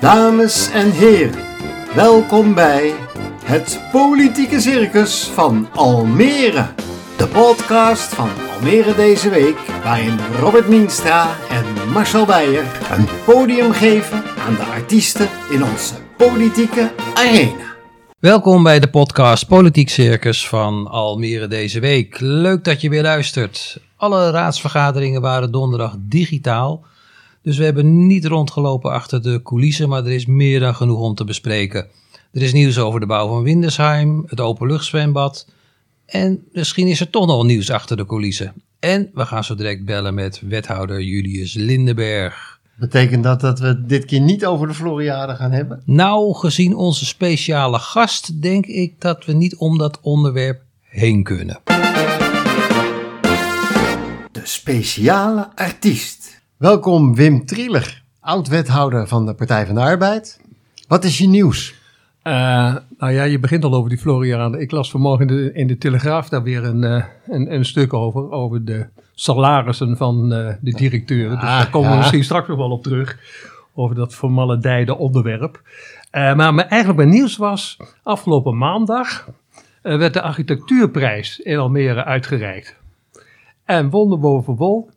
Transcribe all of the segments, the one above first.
Dames en heren, welkom bij het Politieke Circus van Almere. De podcast van Almere deze week, waarin Robert Mienstra en Marcel Beijer een podium geven aan de artiesten in onze politieke arena. Welkom bij de podcast Politiek Circus van Almere deze week. Leuk dat je weer luistert. Alle raadsvergaderingen waren donderdag digitaal. Dus we hebben niet rondgelopen achter de coulissen, maar er is meer dan genoeg om te bespreken. Er is nieuws over de bouw van Windesheim, het openluchtzwembad. En misschien is er toch nog nieuws achter de coulissen. En we gaan zo direct bellen met wethouder Julius Lindenberg. Betekent dat dat we dit keer niet over de Floriade gaan hebben? Nou, gezien onze speciale gast, denk ik dat we niet om dat onderwerp heen kunnen. De speciale artiest. Welkom Wim Trieler, oud-wethouder van de Partij van de Arbeid. Wat is je nieuws? Uh, nou ja, je begint al over die Floriade. Ik las vanmorgen in de, in de Telegraaf daar weer een, uh, een, een, stuk over. Over de salarissen van uh, de directeuren. Dus Ah, daar komen we misschien straks nog wel op terug. Over dat vermaledijde onderwerp. maar eigenlijk mijn nieuws was, afgelopen maandag werd de architectuurprijs in Almere uitgereikt. En wonder boven wol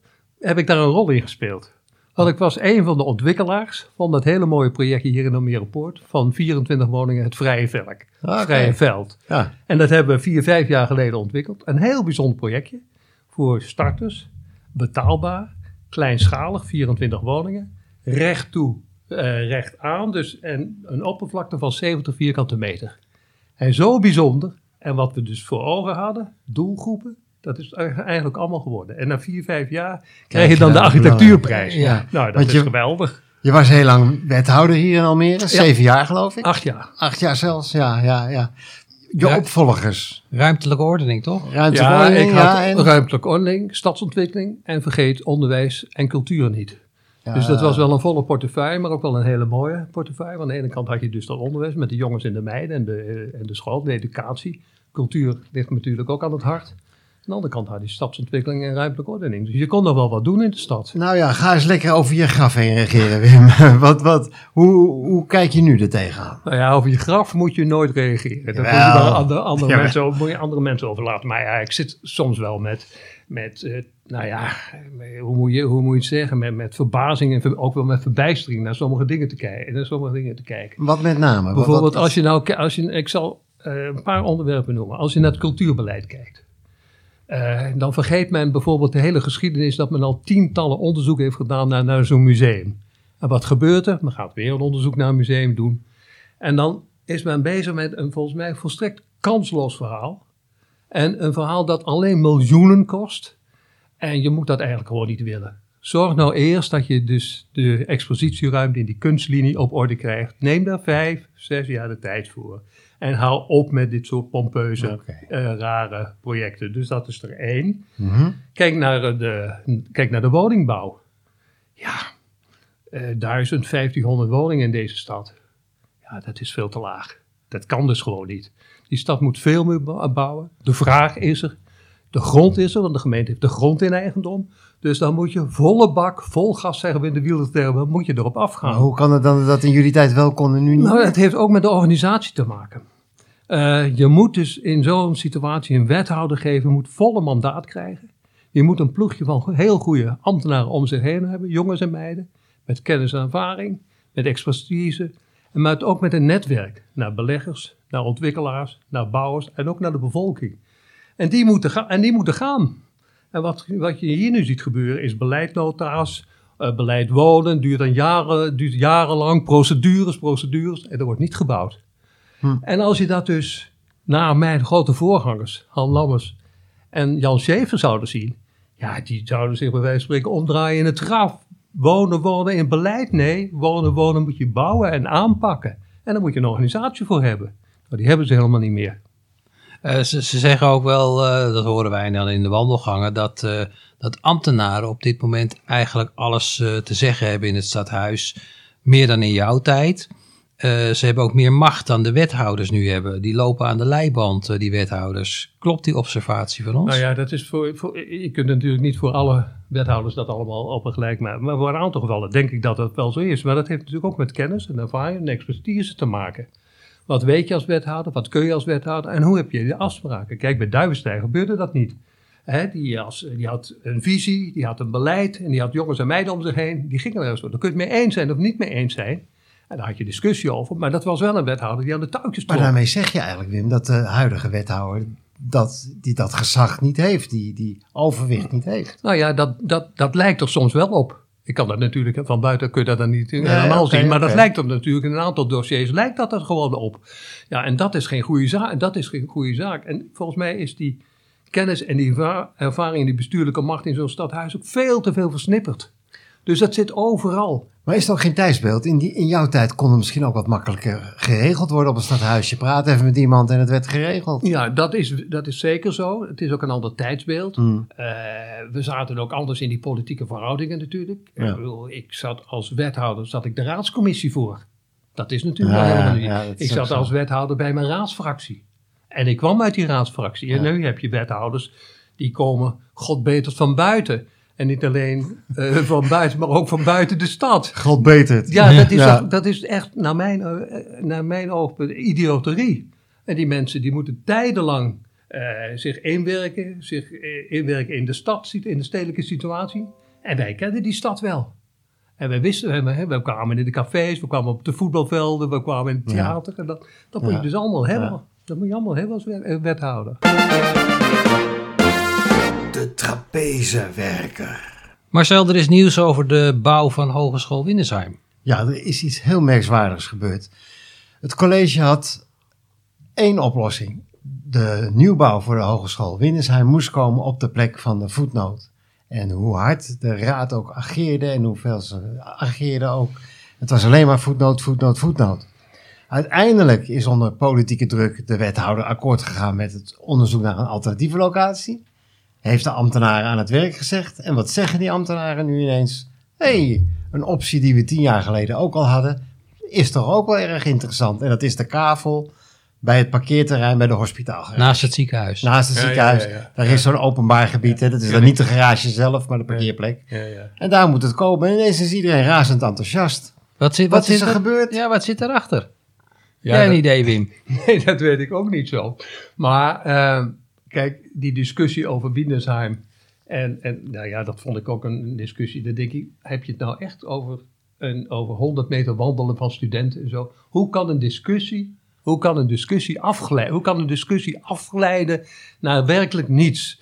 heb ik daar een rol in gespeeld. Want ik was een van de ontwikkelaars van dat hele mooie projectje hier in Almere Poort. Van 24 woningen, het Vrije Velk. Het Oké. Vrije Veld. Ja, En dat hebben we vier, vijf jaar geleden ontwikkeld. Een heel bijzonder projectje. Voor starters. Betaalbaar. Kleinschalig, 24 woningen. Recht toe, eh, recht aan. Dus en een oppervlakte van 70 vierkante meter. En zo bijzonder. En wat we dus voor ogen hadden, doelgroepen. Dat is eigenlijk allemaal geworden. En na vier, vijf jaar krijg je dan de architectuurprijs. ja. Nou, dat Want is je- geweldig. je was heel lang wethouder hier in Almere, zeven jaar geloof ik. Acht jaar. Acht jaar zelfs, ja, ja, ja. Je Ja. opvolgers. Ruimtelijke ordening, toch? Ruimtelijke Ja, ordening, ik had ja, en- ruimtelijke ordening, stadsontwikkeling en vergeet onderwijs en cultuur niet. Ja. Dus dat was wel een volle portefeuille, maar ook wel een hele mooie portefeuille. Want aan de ene kant had je dus dat onderwijs met de jongens en de meiden en de, eh, en de school, de educatie. Cultuur ligt me natuurlijk ook aan het hart. Aan de andere kant had je stadsontwikkeling en ruimtelijke ordening. Dus je kon nog wel wat doen in de stad. Nou ja, ga eens lekker over je graf heen regeren, Wim. wat, wat, hoe, hoe kijk je nu er tegenaan? Nou ja, over je graf moet je nooit reageren. Dat moet je wel andere, andere, mensen, over- moet je andere mensen overlaten. Maar ja, ik zit soms wel met, met eh, nou ja, hoe moet je, hoe moet je het zeggen? Met, met verbazing en ook wel met verbijstering naar sommige dingen te kijken. Naar sommige dingen te kijken. Wat met name? Bijvoorbeeld wat- als je nou, als je, ik zal eh, een paar onderwerpen noemen. Als je naar het cultuurbeleid kijkt. Eh, dan vergeet men bijvoorbeeld de hele geschiedenis dat men al tientallen onderzoeken heeft gedaan naar, naar zo'n museum. En wat gebeurt er? Men gaat weer een onderzoek naar een museum doen. En dan is men bezig met een volgens mij volstrekt kansloos verhaal. En een verhaal dat alleen miljoenen kost. En je moet dat eigenlijk gewoon niet willen. Zorg nou eerst dat je dus de expositieruimte in die kunstlinie op orde krijgt. Neem daar vijf, zes jaar de tijd voor. En hou op met dit soort pompeuze, eh, rare projecten. Dus dat is er één. Mhm. Kijk naar eh, de, kijk naar de woningbouw. Ja, eh 1000, 1500 woningen in deze stad. Ja, dat is veel te laag. Dat kan dus gewoon niet. Die stad moet veel meer bou- bouwen. De vraag is er. De grond is er, want de gemeente heeft de grond in eigendom. Dus dan moet je volle bak, vol gas zeggen we in de wielertermen, moet je erop afgaan. Maar hoe kan het dan dat in jullie tijd wel kon en nu niet? Nou, het heeft ook met de organisatie te maken. Eh, je moet dus in zo'n situatie een wethouder geven, moet volle mandaat krijgen. Je moet een ploegje van heel goede ambtenaren om zich heen hebben, jongens en meiden, met kennis en ervaring, met expertise, maar ook met een netwerk naar beleggers, naar ontwikkelaars, naar bouwers en ook naar de bevolking. En die moeten, ga- en die moeten gaan. En wat, wat je hier nu ziet gebeuren is beleidnota's, eh, beleid wonen, duurt dan jaren, duurt jarenlang, procedures, procedures, en er wordt niet gebouwd. Hm. En als je dat dus naar mijn grote voorgangers, Han Lammers en Jan Schever zouden zien, ja, die zouden zich bij wijze van spreken omdraaien in het graf. Wonen, wonen in beleid? Nee, wonen, wonen moet je bouwen en aanpakken. En daar moet je een organisatie voor hebben. Maar die hebben ze helemaal niet meer. Eh, ze, ze zeggen ook wel, eh, dat horen wij dan in de wandelgangen, dat, eh, dat ambtenaren op dit moment eigenlijk alles te zeggen hebben in het stadhuis. Meer dan in jouw tijd. Eh, ze hebben ook meer macht dan de wethouders nu hebben. Die lopen aan de leiband, eh, die wethouders. Klopt die observatie van ons? Nou ja, dat is voor, voor, je kunt natuurlijk niet voor alle wethouders dat allemaal op een gelijk maken. Maar voor een aantal gevallen denk ik dat dat wel zo is. Maar dat heeft natuurlijk ook met kennis en ervaring en expertise te maken. Wat weet je als wethouder? Wat kun je als wethouder? En hoe heb je de afspraken? Kijk, bij Duivenstein gebeurde dat niet. Hè, die, als, die had een visie, die had een beleid en die had jongens en meiden om zich heen. Die gingen er eens voor. Daar kun je het mee eens zijn of niet mee eens zijn. En daar had je discussie over. Maar dat was wel een wethouder die aan de touwtjes Maar trok. daarmee zeg je eigenlijk, Wim, dat de huidige wethouder dat, die dat gezag niet heeft, die, die overwicht niet heeft. Nou ja, dat, dat, dat lijkt er soms wel op. Ik kan dat natuurlijk, van buiten kun je dat dan niet helemaal oké, zien. Maar dat lijkt er natuurlijk in een aantal dossiers, lijkt dat er gewoon op. Ja, en dat is geen goede zaak. Dat is geen goede zaak. En volgens mij is die kennis en die erva- ervaring die bestuurlijke macht in zo'n stadhuis ook veel te veel versnipperd. Dus dat zit overal. Maar is er ook geen tijdsbeeld? In, die, in jouw tijd kon het misschien ook wat makkelijker geregeld worden op een stadhuisje. Praat even met iemand en het werd geregeld. Ja, dat is, dat is zeker zo. Het is ook een ander tijdsbeeld. Hmm. Eh, we zaten ook anders in die politieke verhoudingen natuurlijk. Ja. Ik, bedoel, ik zat als wethouder, zat ik de raadscommissie voor. Dat is natuurlijk Ja, wel ja, ja, ik zat als wethouder bij mijn raadsfractie. En ik kwam uit die raadsfractie. En nu heb je wethouders die komen god beter van buiten. En niet alleen eh, van buiten, maar ook van buiten de stad. God beter. Ja, dat is, Ja. toch- dat is echt naar mijn, eh, naar mijn oogpunt idioterie. En die mensen die moeten tijdenlang eh, zich inwerken, zich eh, inwerken in de stad, in de stedelijke situatie. En wij kenden die stad wel. En wij wisten, we, we kwamen in de cafés, we kwamen op de voetbalvelden, we kwamen in het Ja. theater. En dat, dat moet Ja. je dus allemaal hebben. Dat moet je allemaal hebben als wet- eh, wethouder. De trapezewerker. Marcel, er is nieuws over de bouw van Hogeschool Winnesheim. Ja, er is iets heel merkwaardigs gebeurd. Het college had één oplossing. De nieuwbouw voor de Hogeschool Winnesheim moest komen op de plek van de voetnoot. En hoe hard de raad ook ageerde en hoeveel ze ageerden ook. Het was alleen maar voetnoot, voetnoot, voetnoot. Uiteindelijk is onder politieke druk de wethouder akkoord gegaan met het onderzoek naar een alternatieve locatie. Heeft de ambtenaren aan het werk gezegd. En wat zeggen die ambtenaren nu ineens? Hé, hey, een optie die we tien jaar geleden ook al hadden, is toch ook wel erg interessant. En dat is de kavel bij het parkeerterrein bij de hospitaalgarage. Naast het ziekenhuis. Naast het Ja, ziekenhuis. ja, ja. Daar is zo'n openbaar gebied. Hè. Dat is dan niet de garage zelf, maar de parkeerplek. Ja, ja. En daar moet het komen. En ineens is iedereen razend enthousiast. Wat, zit, Wat is er gebeurd? Ja, wat zit erachter? Ja, Jij een idee, Wim? Nee, dat weet ik ook niet zo. Maar eh, kijk, die discussie over Wienersheim. En, en nou ja, dat vond ik ook een discussie. Dan denk ik, heb je het nou echt over, een, over 100 meter wandelen van studenten en zo? Hoe kan een discussie, hoe kan een discussie afgeleiden? Hoe kan een discussie afgeleiden naar werkelijk niets?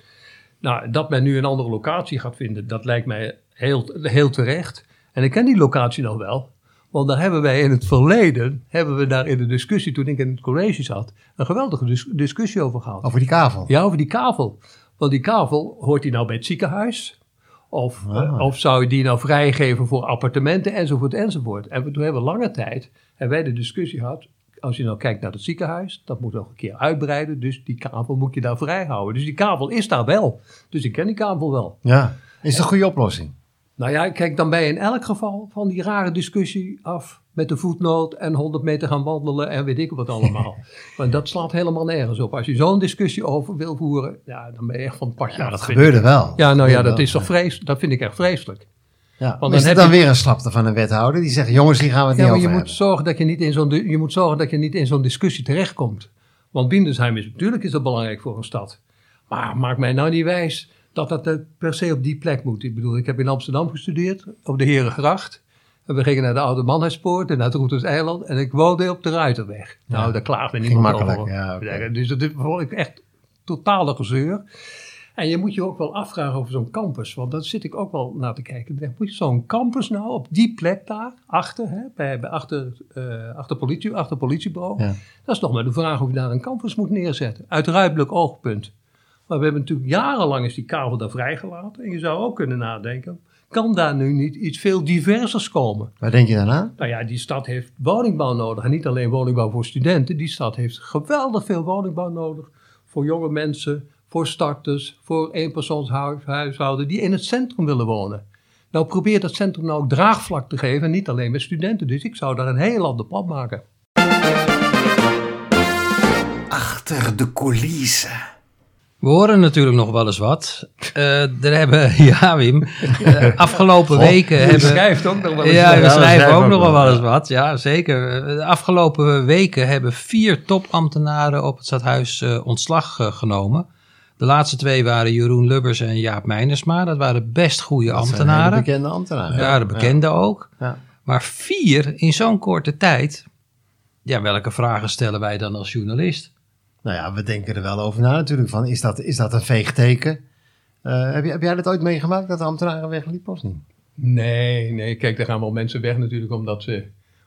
Nou, dat men nu een andere locatie gaat vinden, dat lijkt mij heel, heel terecht. En ik ken die locatie nog wel. Want daar hebben wij in het verleden, hebben we daar in de discussie, toen ik in het college zat, een geweldige dis- discussie over gehad. Over die kavel. Ja, over die kavel. Want die kavel, hoort die nou bij het ziekenhuis? Of, Ah. of zou je die nou vrijgeven voor appartementen enzovoort enzovoort. En we- toen hebben we lange tijd, hebben wij de discussie gehad, als je nou kijkt naar het ziekenhuis, dat moet nog een keer uitbreiden, dus die kavel moet je daar vrij houden. Dus die kavel is daar wel. Dus ik ken die kavel wel. Ja. Is het een goede oplossing? Nou ja, kijk, dan ben je in elk geval van die rare discussie af met de voetnoot en 100 meter gaan wandelen en weet ik wat allemaal. Want dat slaat helemaal nergens op. Als je zo'n discussie over wil voeren, ja, dan ben je echt van het padje Ja, dat gebeurde wel. Ja, nou ja, dat is toch vreselijk. Dat vind ik echt vreselijk. Ja. Want dan is het heb dan je- weer een slapte van een wethouder die zegt: jongens, hier gaan we het Ja, niet maar over je moet, hebben. zorgen dat je, niet in zo'n, je moet zorgen dat je niet in zo'n discussie terechtkomt. Want Bindesheim is natuurlijk is dat belangrijk voor een stad. Maar maak mij nou niet wijs dat dat eh, per se op die plek moet. Ik bedoel, ik heb in Amsterdam gestudeerd, op de Herengracht. En we gingen naar de Oude Manheidspoort en naar het Roeters Eiland. En ik woonde op de Ruiterweg. Nou, daar klaagde niemand makkelijk, over. ja. Dus dat vond ik echt totale gezeur. En je moet je ook wel afvragen over zo'n campus. Want daar zit ik ook wel naar te kijken. Moet je zo'n campus nou op die plek daar, achter, hè, bij, bij achter, eh, achter, politie, achter politiebureau. Ja. Dat is nog maar de vraag of je daar een campus moet neerzetten. Uit ruimtelijk oogpunt. Maar we hebben natuurlijk jarenlang is die kavel daar vrijgelaten. En je zou ook kunnen nadenken, kan daar nu niet iets veel diversers komen? Waar denk je dan aan? Nou ja, die stad heeft woningbouw nodig. En niet alleen woningbouw voor studenten. Die stad heeft geweldig veel woningbouw nodig. Voor jonge mensen, voor starters, voor eenpersoonshuishouden die in het centrum willen wonen. Nou, probeer dat centrum nou ook draagvlak te geven. En niet alleen met studenten. Dus ik zou daar een heel ander plan maken. Achter de coulissen. We horen natuurlijk nog wel eens wat. Uh, er hebben, ja Wim, uh, afgelopen God, weken je hebben... schrijft ook nog wel eens Ja, wat. we Ja, schrijven ook ook nog wel wel, eens wat. Ja, zeker. De afgelopen weken hebben vier topambtenaren op het stadhuis eh, ontslag eh, genomen. De laatste twee waren Jeroen Lubbers en Jaap Meinersma. Dat waren best goede Dat ambtenaren. bekende ambtenaren. Ja, de bekende ook. Ja. Maar vier in zo'n korte tijd. Ja, welke vragen stellen wij dan als journalist? Nou ja, we denken er wel over na natuurlijk. Van, is, dat, is dat een veegteken? Eh, heb, je, heb jij dat ooit meegemaakt, dat de ambtenaren wegliepen of niet? Nee, nee, kijk, er gaan wel mensen weg natuurlijk omdat ze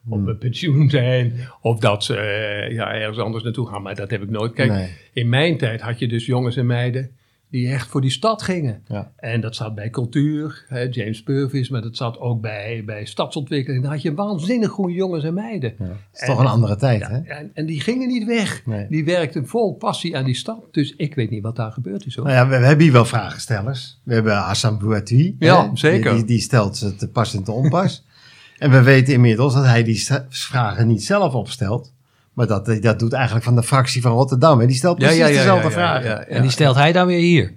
op Hmm. een pensioen zijn. Of dat ze eh, ja, ergens anders naartoe gaan. Maar dat heb ik nooit. Kijk, Nee. in mijn tijd had je dus jongens en meiden die echt voor die stad gingen. Ja. En dat zat bij cultuur, hè, James Purvis, maar dat zat ook bij, bij stadsontwikkeling. Dan had je waanzinnig goede jongens en meiden. Ja. Is toch een andere tijd, hè? En, en die gingen niet weg. Nee. Die werkten vol passie aan die stad. Dus ik weet niet wat daar gebeurd is hoor. Nou ja, we, we hebben hier wel vragenstellers. We hebben Hassan Bouati. Ja, hè? zeker. Die, die, stelt ze te pas en te onpas. en we weten inmiddels dat hij die vragen niet zelf opstelt. Maar dat, dat doet eigenlijk van de fractie van Rotterdam. En die stelt precies dezelfde vragen. Ja, ja, En die stelt hij dan weer hier.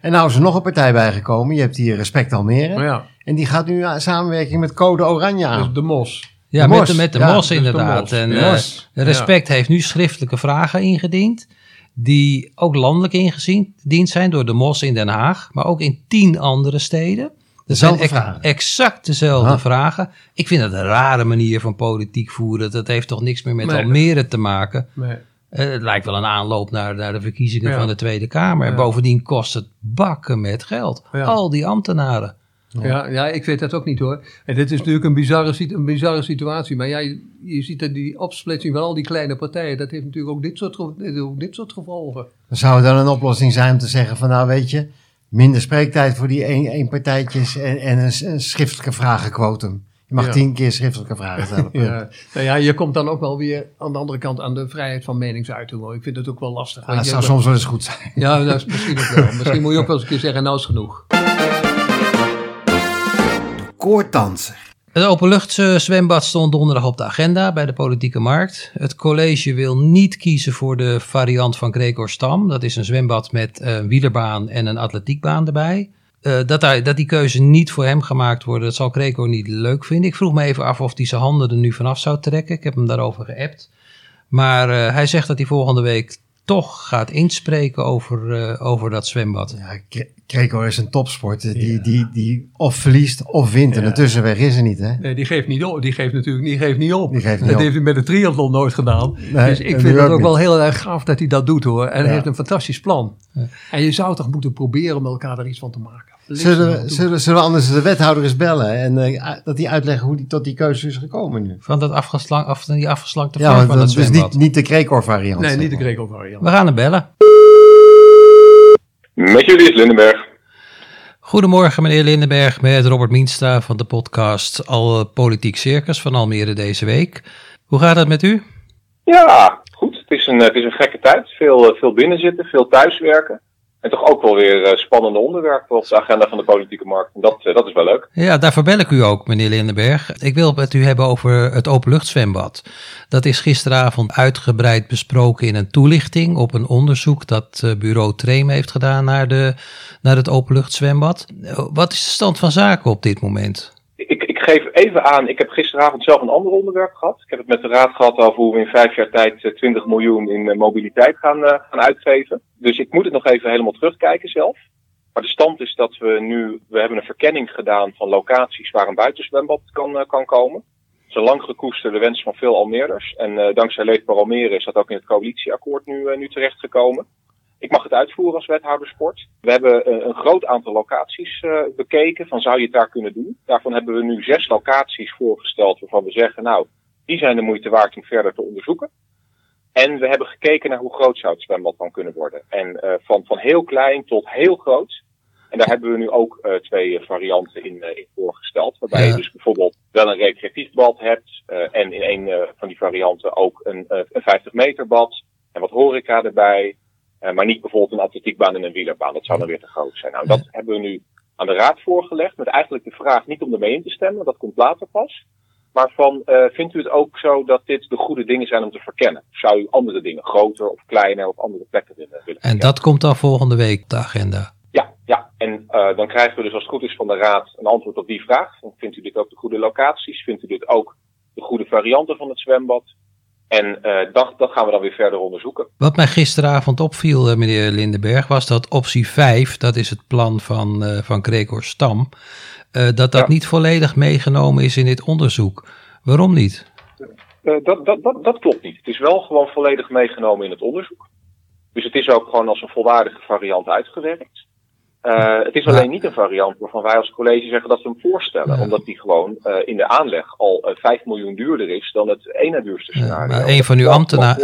En nou is er nog een partij bijgekomen. Je hebt hier Respect Almere. Ja, En die gaat nu aan samenwerking met Code Oranje aan. dus de mos. Ja, De met mos. de, met de Ja, mos dus de inderdaad. mos. En eh. Respect heeft nu schriftelijke vragen ingediend. Die ook landelijk ingediend zijn door de mos in Den Haag. Maar ook in tien andere steden. Er zijn Dezelfde ex- vragen. exact dezelfde Ah. vragen. Ik vind dat een rare manier van politiek voeren. Dat heeft toch niks meer met Nee. Almere te maken. Maar, Eh, het lijkt wel een aanloop naar, naar de verkiezingen Ja. van de Tweede Kamer. En Ja. bovendien kost het bakken met geld. Ja. Al die ambtenaren. ja, ja, ik weet dat ook niet hoor. En dit is natuurlijk een bizarre, een bizarre situatie. Maar ja, je, je ziet dat die opsplitsing van al die kleine partijen, dat heeft natuurlijk ook dit soort, ook dit soort gevolgen. Zou het dan een oplossing zijn om te zeggen van nou weet je, minder spreektijd voor die één, één partijtjes en, en een, schriftelijke vragenquotum. Je mag Ja. tien keer schriftelijke vragen stellen. Ja, nou ja, je komt dan ook wel weer aan de andere kant aan de vrijheid van meningsuiting. Hoor. Ik vind het ook wel lastig. Ah, want dat zou soms wel eens goed zijn. Ja, dat is misschien ook wel. Misschien moet je ook wel eens een keer zeggen, nou is genoeg. Koordanser. Het openluchtzwembad stond donderdag op de agenda bij de politieke markt. Het college wil niet kiezen voor de variant van Gregor Stam. Dat is een zwembad met een wielerbaan en een atletiekbaan erbij. Eh, dat, hij, dat die keuze niet voor hem gemaakt wordt, dat zal Gregor niet leuk vinden. Ik vroeg me even af of hij zijn handen er nu vanaf zou trekken. Ik heb hem daarover geappt. Maar eh, hij zegt dat hij volgende week toch gaat inspreken over, eh, over dat zwembad. Ja, Gregor is een topsporter die, die, die of verliest of wint. En een tussenweg is er niet, hè? Nee, die geeft niet op. Die geeft natuurlijk die geeft niet op. Die geeft niet dat op. heeft hij met de triathlon nooit gedaan. Nee, dus ik vind het ook ook wel heel erg gaaf dat hij dat doet hoor. En hij heeft een fantastisch plan. En je zou toch moeten proberen om elkaar er iets van te maken. Zullen we, zullen, zullen we anders de wethouder eens bellen en eh, dat die uitleggen hoe die tot die keuze is gekomen nu? Van dat afgeslank, af, die afgeslankte Ja, vorm van dat het is dus niet, niet de Gregor variant. Nee, niet de. Greco variant. We gaan hem bellen. Met jullie is Lindenberg. Goedemorgen, meneer Lindenberg, met Robert Mienstra van de podcast Al Politiek Circus van Almere deze week. Hoe gaat het met u? Ja, goed. Het is een, het is een gekke tijd. Veel, eh, veel binnenzitten, veel thuiswerken. En toch ook wel weer eh, spannende onderwerpen op de agenda van de politieke markt. Dat, eh, dat is wel leuk. Ja, daarvoor bel ik u ook, meneer Lindenberg. Ik wil het met u hebben over het openluchtzwembad. Dat is gisteravond uitgebreid besproken in een toelichting op een onderzoek dat eh, bureau Treem heeft gedaan naar, de, naar het openluchtzwembad. Wat is de stand van zaken op dit moment? Geef even aan, ik heb gisteravond zelf een ander onderwerp gehad. Ik heb het met de raad gehad over hoe we in vijf jaar tijd eh, 20 miljoen in eh, mobiliteit gaan, eh, gaan uitgeven. Dus ik moet het nog even helemaal terugkijken zelf. Maar de stand is dat we nu, we hebben een verkenning gedaan van locaties waar een buitenzwembad kan, eh, kan komen. Dat is een lang gekoesterde wens van veel Almeerders. En eh, dankzij Leefbaar Almere is dat ook in het coalitieakkoord nu, eh, nu terechtgekomen. Ik mag het uitvoeren als wethouder sport. We hebben eh, een groot aantal locaties eh, bekeken van zou je het daar kunnen doen. Daarvan hebben we nu zes locaties voorgesteld waarvan we zeggen nou, die zijn de moeite waard om verder te onderzoeken. En we hebben gekeken naar hoe groot zou het zwembad dan kunnen worden. En eh, van, van heel klein tot heel groot. En daar hebben we nu ook twee varianten in, in voorgesteld. Waarbij Ja. je dus bijvoorbeeld wel een recreatief bad hebt. en in een van die varianten ook een, een 50 meter bad. En wat horeca erbij. Eh, maar niet bijvoorbeeld een atletiekbaan en een wielerbaan. Dat zou dan weer te groot zijn. Nou, dat hebben we nu aan de raad voorgelegd. Met eigenlijk de vraag niet om ermee in te stemmen. Dat komt later pas. Maar van, eh, vindt u het ook zo dat dit de goede dingen zijn om te verkennen? Of zou u andere dingen, groter of kleiner of andere plekken willen, willen En dat komt dan volgende week op de agenda. Ja, ja. En eh, dan krijgen we dus als het goed is van de Raad een antwoord op die vraag. Vindt u dit ook de goede locaties? Vindt u dit ook de goede varianten van het zwembad? En eh, dat, dat gaan we dan weer verder onderzoeken. Wat mij gisteravond opviel, eh, meneer Lindenberg, was dat optie 5, dat is het plan van, eh, van Gregor Stam, dat dat Ja. niet volledig meegenomen is in dit onderzoek. Waarom niet? Dat, dat, dat, dat klopt niet. Het is wel gewoon volledig meegenomen in het onderzoek. Dus het is ook gewoon als een volwaardige variant uitgewerkt. Eh, het is alleen niet een variant waarvan wij als college zeggen dat we hem voorstellen. Ja. Omdat die gewoon eh, in de aanleg al eh 5 miljoen duurder is dan het ene duurste Ja, scenario. maar een van, uw ambtena-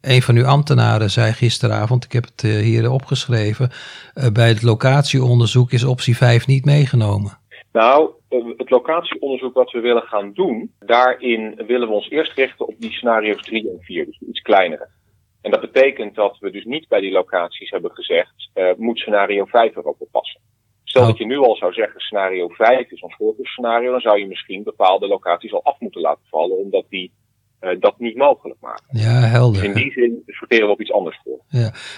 een van uw ambtenaren zei gisteravond, ik heb het eh, hier opgeschreven, eh, bij het locatieonderzoek is optie 5 niet meegenomen. Nou, eh, het locatieonderzoek wat we willen gaan doen, daarin willen we ons eerst richten op die scenario's 3 en 4, dus iets kleinere. En dat betekent dat we dus niet bij die locaties hebben gezegd, eh, moet scenario 5 erop passen. Stel Oh. dat je nu al zou zeggen, scenario 5 is ons voorkeursscenario, dan zou je misschien bepaalde locaties al af moeten laten vallen, omdat die eh, dat niet mogelijk maken. Ja, Dus helder. in die zin sorteren we op iets anders voor.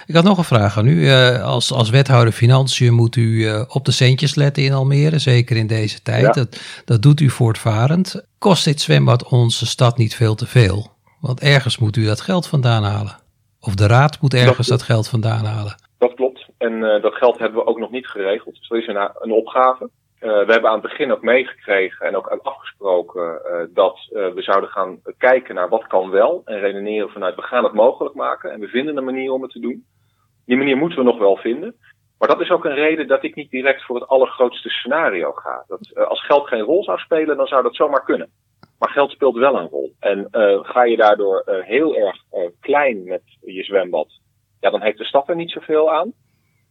Ik had nog een vraag aan u. Eh, als, als wethouder Financiën moet u op de centjes letten in Almere, zeker in deze tijd. Ja. Dat, dat doet u voortvarend. Kost dit zwembad onze stad niet veel te veel? Want ergens moet u dat geld vandaan halen. Of de raad moet ergens Dat- dat geld vandaan halen. Dat klopt. En eh, dat geld hebben we ook nog niet geregeld. Dus dat is een, een opgave. Eh, we hebben aan het begin ook meegekregen en ook afgesproken eh, dat eh, we zouden gaan kijken naar wat kan wel. En redeneren vanuit we gaan het mogelijk maken. En we vinden een manier om het te doen. Die manier moeten we nog wel vinden. Maar dat is ook een reden dat ik niet direct voor het allergrootste scenario ga. Dat, eh, als geld geen rol zou spelen, dan zou dat zomaar kunnen. Maar geld speelt wel een rol. En eh, ga je daardoor eh, heel erg eh, klein met je zwembad, ja, dan heeft de stad er niet zoveel aan.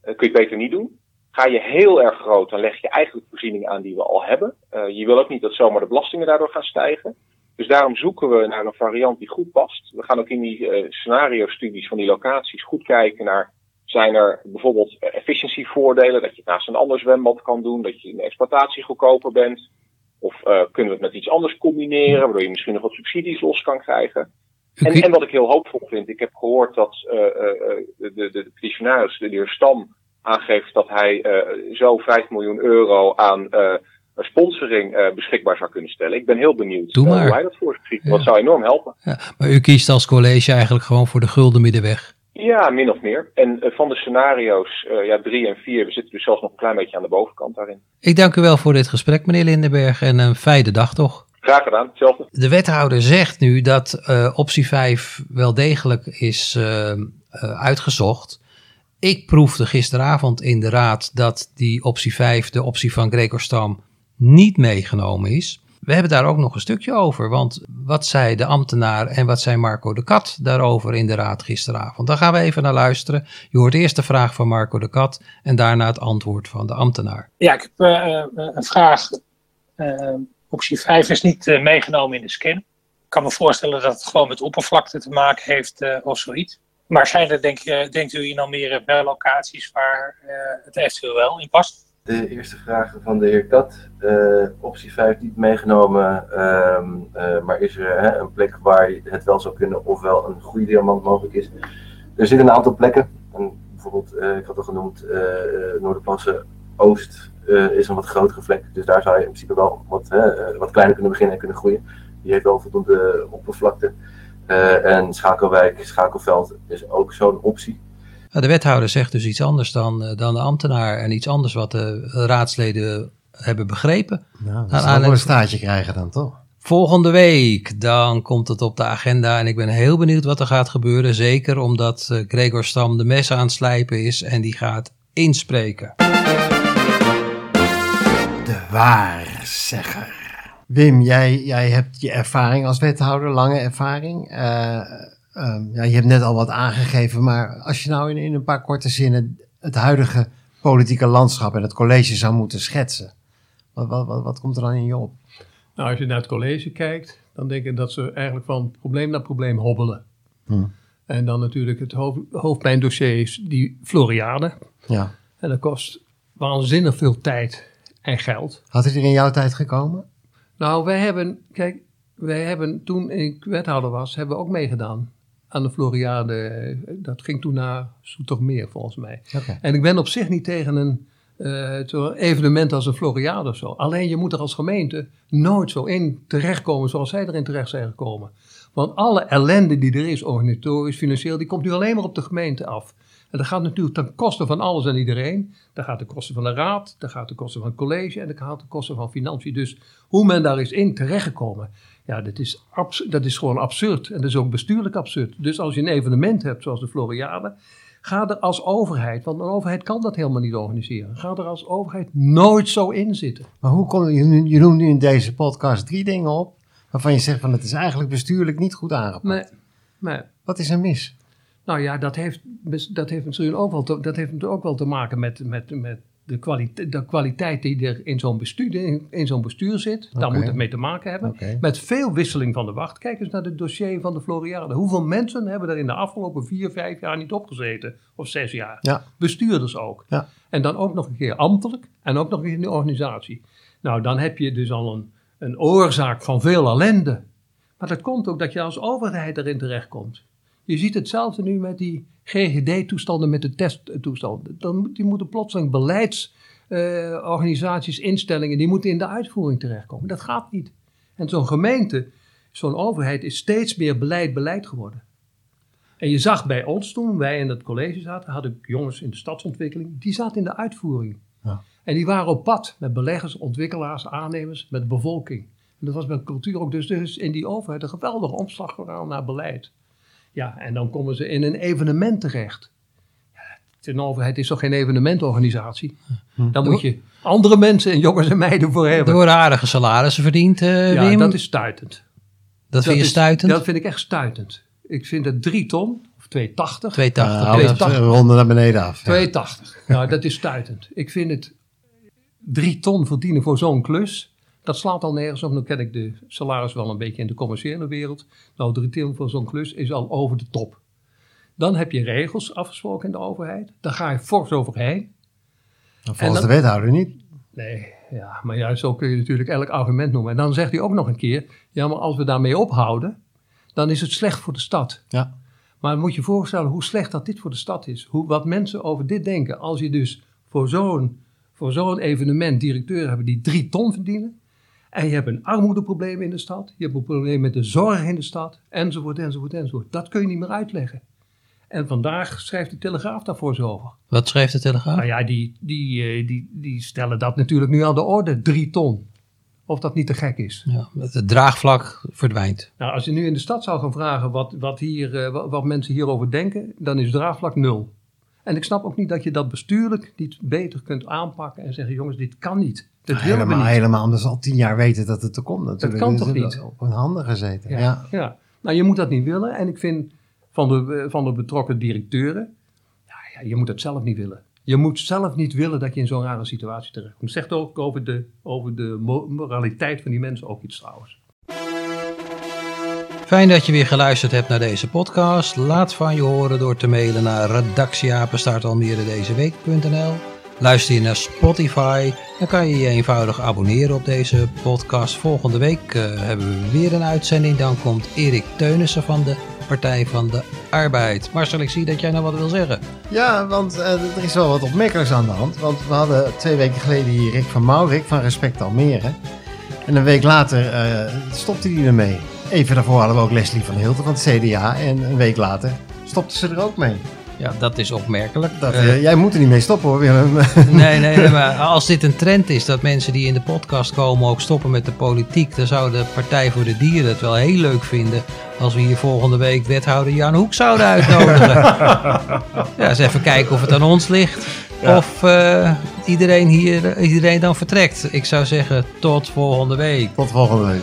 Kun je beter niet doen. Ga je heel erg groot, dan leg je eigenlijk voorzieningen aan die we al hebben. Je wil ook niet dat zomaar de belastingen daardoor gaan stijgen. Dus daarom zoeken we naar een variant die goed past. We gaan ook in die scenario-studies van die locaties goed kijken naar... zijn er bijvoorbeeld efficiëntievoordelen, dat je naast een ander zwembad kan doen... dat je in exploitatie goedkoper bent... Of eh, kunnen we het met iets anders combineren, waardoor je misschien nog wat subsidies los kan krijgen. En, en wat ik heel hoopvol vind, ik heb gehoord dat eh, eh, de, de, de petitionaris, de heer Stam, aangeeft dat hij zo 5 miljoen euro aan sponsoring beschikbaar zou kunnen stellen. Ik ben heel benieuwd Doe maar. hoe hij dat voor zich ziet. Ja. Dat zou enorm helpen. ja, maar u kiest als college eigenlijk gewoon voor de gulden middenweg. Ja, min of meer. En eh, van de scenario's, eh ja, 3 en 4, we zitten dus zelfs nog een klein beetje aan de bovenkant daarin. Ik dank u wel voor dit gesprek, meneer Lindenberg. En een fijne dag toch? Graag gedaan, hetzelfde. De wethouder zegt nu dat eh, optie 5 wel degelijk is uitgezocht. Ik proefde gisteravond in de raad dat die optie 5, de optie van Gregor Stam, niet meegenomen is. We hebben daar ook nog een stukje over, want wat zei de ambtenaar en wat zei Marco de Kat daarover in de raad gisteravond? Daar gaan we even naar luisteren. Je hoort eerst de vraag van Marco de Kat en daarna het antwoord van de ambtenaar. Ja, ik heb eh, eh, een vraag. Eh, optie 5 is niet meegenomen in de scan. Ik kan me voorstellen dat het gewoon met oppervlakte te maken heeft of zoiets. Maar zijn er, denk, denkt u in Almere wel locaties waar het eventueel wel in past? De eerste vraag van de heer Kat. Eh, optie 5 niet meegenomen, ehm, eh, maar is er hè, een plek waar het wel zou kunnen, ofwel een goede diamant mogelijk is? Er zitten een aantal plekken. En bijvoorbeeld, eh, ik had al genoemd, Noorderplassen Oost is een wat grotere vlek. Dus daar zou je in principe wel wat, wat kleiner kunnen beginnen en kunnen groeien. Die heeft wel voldoende oppervlakte. En Schakelwijk, Schakelveld is ook zo'n optie. De wethouder zegt dus iets anders dan, eh, dan de ambtenaar en iets anders wat de raadsleden hebben begrepen. Nou, dat Aan aanleiding- een staartje krijgen dan toch? Volgende week, dan komt het op de agenda en ik ben heel benieuwd wat er gaat gebeuren. Zeker omdat eh, Gregor Stam de mes aan het slijpen is en die gaat inspreken. De waarzegger. Wim, jij, jij hebt je ervaring als wethouder, lange ervaring. Eh, ehm, ja, je hebt net al wat aangegeven, maar als je nou in, in een paar korte zinnen het huidige politieke landschap en het college zou moeten schetsen, wat, wat, wat, wat komt er dan in je op? Nou, als je naar het college kijkt, dan denk ik dat ze eigenlijk van probleem naar probleem hobbelen. Hmm. En dan natuurlijk het hoofd, hoofdpijndossier is die Floriade. Ja. En dat kost waanzinnig veel tijd en geld. Had het er in jouw tijd gekomen? Nou, wij hebben, kijk, wij hebben toen ik wethouder was, hebben we ook meegedaan aan de Floriade. Dat ging toen naar Soetermeer volgens mij. En ik ben op zich niet tegen een zo'n evenement als een Floriade of zo. Alleen je moet er als gemeente nooit zo in terechtkomen zoals zij erin terecht zijn gekomen. Want alle ellende die er is, organisatorisch, financieel, die komt nu alleen maar op de gemeente af. En dat gaat natuurlijk ten koste van alles en iedereen. Dat gaat ten koste van de raad, dat gaat ten koste van het college en dat gaat ten koste van financiën. Dus hoe men daar is in terechtgekomen, ja, dat is, abs- dat is gewoon absurd. En dat is ook bestuurlijk absurd. Dus als je een evenement hebt zoals de Floriade, ga er als overheid, want een overheid kan dat helemaal niet organiseren, ga er als overheid nooit zo in zitten. Maar hoe kom je, je noemt nu in deze podcast drie dingen op waarvan je zegt van het is eigenlijk bestuurlijk niet goed aangepakt. Nee, nee. Wat is er mis? Nou ja, dat heeft, dat heeft natuurlijk ook wel te, dat heeft natuurlijk ook wel te maken met, met, met de, kwaliteit, de kwaliteit die er in zo'n bestuur, in, in zo'n bestuur zit. Daar moet het mee te maken hebben. Met veel wisseling van de wacht. Kijk eens naar het dossier van de Floriade. Hoeveel mensen hebben er in de afgelopen vier, vijf jaar niet opgezeten? Of zes jaar? Ja. Bestuurders ook. Ja. En dan ook nog een keer ambtelijk en ook nog een keer in de organisatie. Nou, dan heb je dus al een, een oorzaak van veel ellende. Maar dat komt ook dat je als overheid erin terechtkomt. Je ziet hetzelfde nu met die GGD-toestanden, met de testtoestanden. Dan die moeten plotseling beleidsorganisaties, instellingen, die moeten in de uitvoering terechtkomen. Dat gaat niet. En zo'n gemeente, zo'n overheid is steeds meer beleid, beleid geworden. En je zag bij ons toen wij in het college zaten, had ik jongens in de stadsontwikkeling, die zaten in de uitvoering. Ja. En die waren op pad met beleggers, ontwikkelaars, aannemers, met de bevolking. En dat was met cultuur ook dus, dus in die overheid een geweldige omslag gedaan naar beleid. Ja, en dan komen ze in een evenement terecht. Ja, een overheid is toch geen evenementorganisatie? Dan moet je andere mensen en jongens en meiden voor Er hebben. worden aardige salarissen verdiend, eh, Ja, Wim. dat is stuitend. dat vind je is- stuitend? Dat vind ik echt stuitend. Ik vind het drie ton, of 280. 280. Nou, ja. dat 280. ronden naar beneden af. Ja. 280. Nou, dat is stuitend. Ik vind het drie ton verdienen voor zo'n klus. Dat slaat al nergens op. Dan ken ik de salaris wel een beetje in de commerciële wereld. Nou, drie ton voor zo'n klus is al over de top. Dan heb je regels afgesproken in de overheid. Daar ga je fors overheen. Volgens en dan- de wethouder niet. Nee, ja, maar ja, zo kun je natuurlijk elk argument noemen. En dan zegt hij ook nog een keer: ja, maar als we daarmee ophouden, dan is het slecht voor de stad. Ja. Maar moet je voorstellen hoe slecht dat dit voor de stad is. Hoe, wat mensen over dit denken. Als je dus voor zo'n, voor zo'n evenement directeuren hebben die drie ton verdienen. En je hebt een armoedeprobleem in de stad. Je hebt een probleem met de zorg in de stad. Enzovoort, enzovoort, enzovoort. Dat kun je niet meer uitleggen. En vandaag schrijft de Telegraaf daarvoor zo over. Wat schreef de Telegraaf? Nou ja, die, die, eh, die, die stellen dat natuurlijk nu aan de orde. Drie ton. Of dat niet te gek is. Ja, het draagvlak verdwijnt. Nou, als je nu in de stad zou gaan vragen wat, wat, hier, eh, wat, wat mensen hierover denken, dan is draagvlak nul. En ik snap ook niet dat je dat bestuurlijk niet beter kunt aanpakken en zeggen: jongens, dit kan niet. Dit willen we helemaal, niet. helemaal anders al tien jaar weten dat het er komt natuurlijk. kan Dus toch niet? Op hun handen gezeten. Ja. Ja, ja. Nou, je moet dat niet willen. En ik vind van de, van de betrokken directeuren, ja, ja, je moet het zelf niet willen. Je moet zelf niet willen dat je in zo'n rare situatie terechtkomt. Zegt ook over de, over de mo- moraliteit van die mensen ook iets trouwens. Fijn dat je weer geluisterd hebt naar deze podcast. Laat van je horen door te mailen naar redactieapenstaartalmeredezeweek.nl Luister je naar Spotify, dan kan je je eenvoudig abonneren op deze podcast. Volgende week eh, hebben we weer een uitzending. Dan komt Erik Teunissen van de Partij van de Arbeid. Marcel, ik zie dat jij nog wat wil zeggen. Ja, want eh, er is wel wat opmerkelijks aan de hand. Want we hadden twee weken geleden hier Rick van Maurik van Respect Almere. En een week later eh, stopte hij ermee. Even daarvoor hadden we ook Leslie van Hilten van het CDA. En een week later stopte ze er ook mee. Ja, dat is opmerkelijk. Dat, Eh, eh, jij moet er niet mee stoppen hoor, Willem. Nee, nee, nee, maar als dit een trend is dat mensen die in de podcast komen ook stoppen met de politiek, dan zou de Partij voor de Dieren het wel heel leuk vinden als we hier volgende week wethouder Jan Hoek zouden uitnodigen. ja, eens even kijken of het aan ons ligt. Of eh, iedereen hier, iedereen dan vertrekt. Ik zou zeggen, tot volgende week. Tot volgende week.